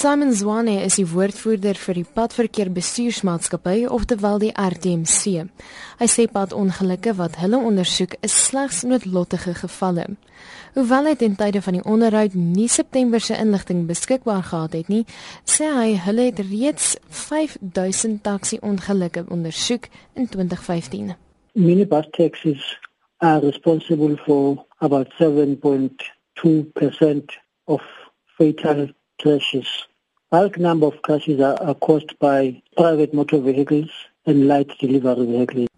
Simon Zwane is die woordvoerder vir die Padverkeer Bestuursmaatskappy, oftewel die RTMC. Hy sê padongelukke wat hulle ondersoek is slegs noodlottige gevalle. Hoewel hy ten tye van die onderhoud nie September se inligting beskikbaar gehad het nie, sê hy hulle het reeds 5000 taxi-ongelukke ondersoek in 2015. Minibus taxis are responsible for about 7.2% of fatal crashes. Bulk number of crashes are, are caused by private motor vehicles and light delivery vehicles.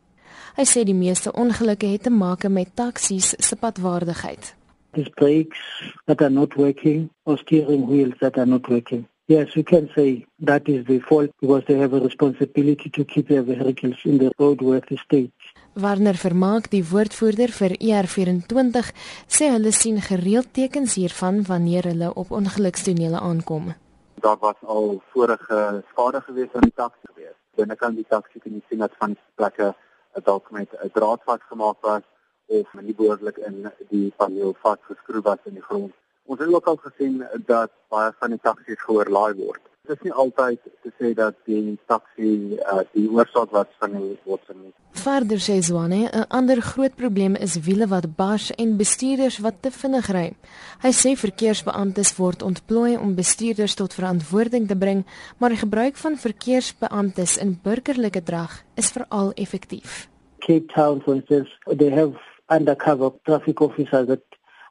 Hy sê die meeste ongelukke het te maak met taksies se padwaardigheid. These brakes that are not working or steering wheels that are not working. Yes, we can say that is the fault because they have a responsibility to keep their vehicles in the roadworthy state. Warner Vermaak, die woordvoerder vir ER24, sê hulle sien gereeld tekens hiervan wanneer hulle op ongelukstonele aankom. Daar was al vorige skade gewees aan die taxi gewees. Binnekant die taxi kan jy sien dat van plekke dalk met 'n draad vasgemaak was of nie behoorlik in die paneel vasgeskroef was in die grond. Ons het ook al gesien dat baie van die taksies geoorlaai word. Dit is nie altyd te sê dat die taxi uh, die oorsaak was van die botsing nie. Verder sê Zwane, 'n ander groot probleem is wiele wat bars en bestuurders wat te vinnig ry. Hy sê verkeersbeamptes word ontplooi om bestuurders tot verantwoording te bring, maar die gebruik van verkeersbeamptes in burgerlike drag is veral effektief. Cape Town for instance, they have undercover traffic officers that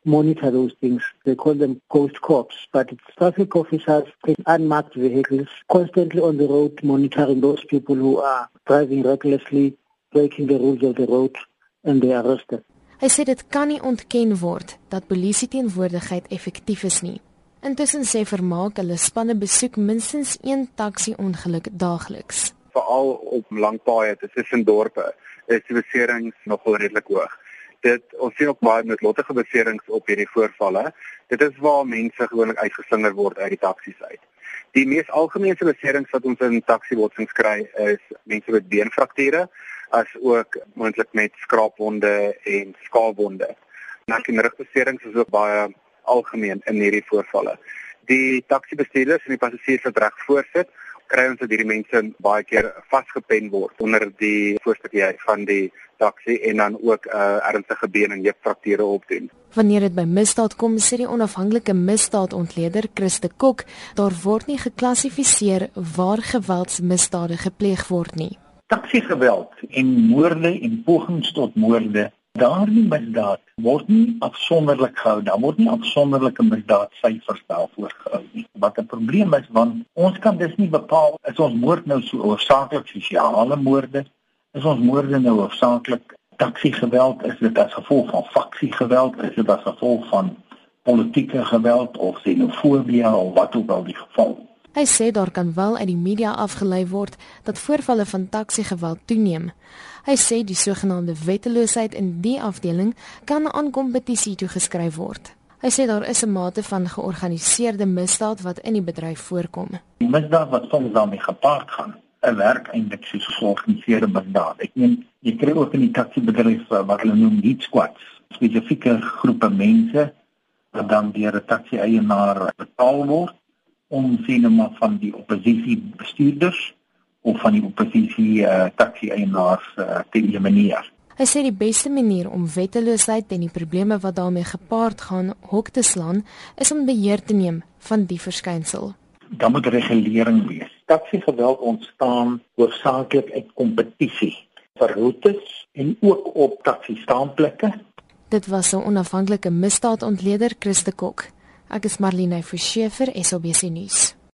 monitor those things. They call them ghost cops, but it's traffic officers in unmarked vehicles constantly on the road monitoring those people who are driving recklessly, breaking the rules of the road and they are arrested. Hy sê dit kan nie ontken word dat polisie teenwoordigheid effektief is nie. Intussen sê Vermaak hulle spanne besoek minstens een taxi ongeluk daagliks. Veral op lang paaie tussen dorpe is die beserings nogal redelik hoog dit ons sien ook baie noodlottige beserings op hierdie voorvalle. Dit is waar mense gewoonlik uitgeslinger word uit die taksies uit. Die mees algemene beserings wat ons in taksiebotsings kry is mense met beenfrakture as ook moontlik met skraapwonde en skaafwonde. Nek en rugbeserings is ook baie algemeen in hierdie voorvalle. Die taksibestuurders en die passasiers wat reg voorsit, kry ons dat hierdie mense baie keer vasgepen word onder die voorstukkie van die taxi en dan ook 'n uh, ernstige been en heupfrakture opdoen. Wanneer dit by misdaad kom, sê die onafhanklike misdaadontleder Christe Kok, daar word nie geklassifiseer waar geweldsmisdade gepleeg word nie. Taxi geweld en moorde en pogings tot moorde Daardie misdaad word nie afsonderlik gehou, daar word nie afsonderlike misdaad syfers daarvoor gehou nie. Wat 'n probleem is want ons kan dus nie bepaal is ons moord nou so oorsaaklik sosiale moorde, is ons moorde nou oorsaaklik taksi geweld, is dit as gevolg van faksie geweld, is dit as gevolg van politieke geweld of xenofobie of wat ook al die geval. Hy sê daar kan wel uit die media afgelei word dat voorvalle van taksi geweld toeneem. Hy sê die sogenaamde wetteloosheid in die afdeling kan aan kompetisie toegeskryf word. Hy sê daar is 'n mate van georganiseerde misdaad wat in die bedryf voorkom. Die misdaad wat soms daarmee gepaard gaan, 'n werk eintlik soos georganiseerde misdaad. Ek meen, jy kry ook in die taxi-bedryf eh, wat hulle noem lead squads, spesifieke groepe mense wat dan deur 'n taxi-eienaar betaal word om sien maar van die oppositie bestuurders of van die oppositie uh, taxi-eienaars uh, te elimineer. Hy sê die beste manier om wetteloosheid en die probleme wat daarmee gepaard gaan hok te slaan is om beheer te neem van die verskynsel. Daar moet regulering wees. Taxi-geweld ontstaan hoofsaaklik uit kompetisie vir roetes en ook op taxi-staanplekke. Dit was 'n onafhanklike misdaadontleder Christe Kok. Ek is Marlene Forsiefer, SABC nuus.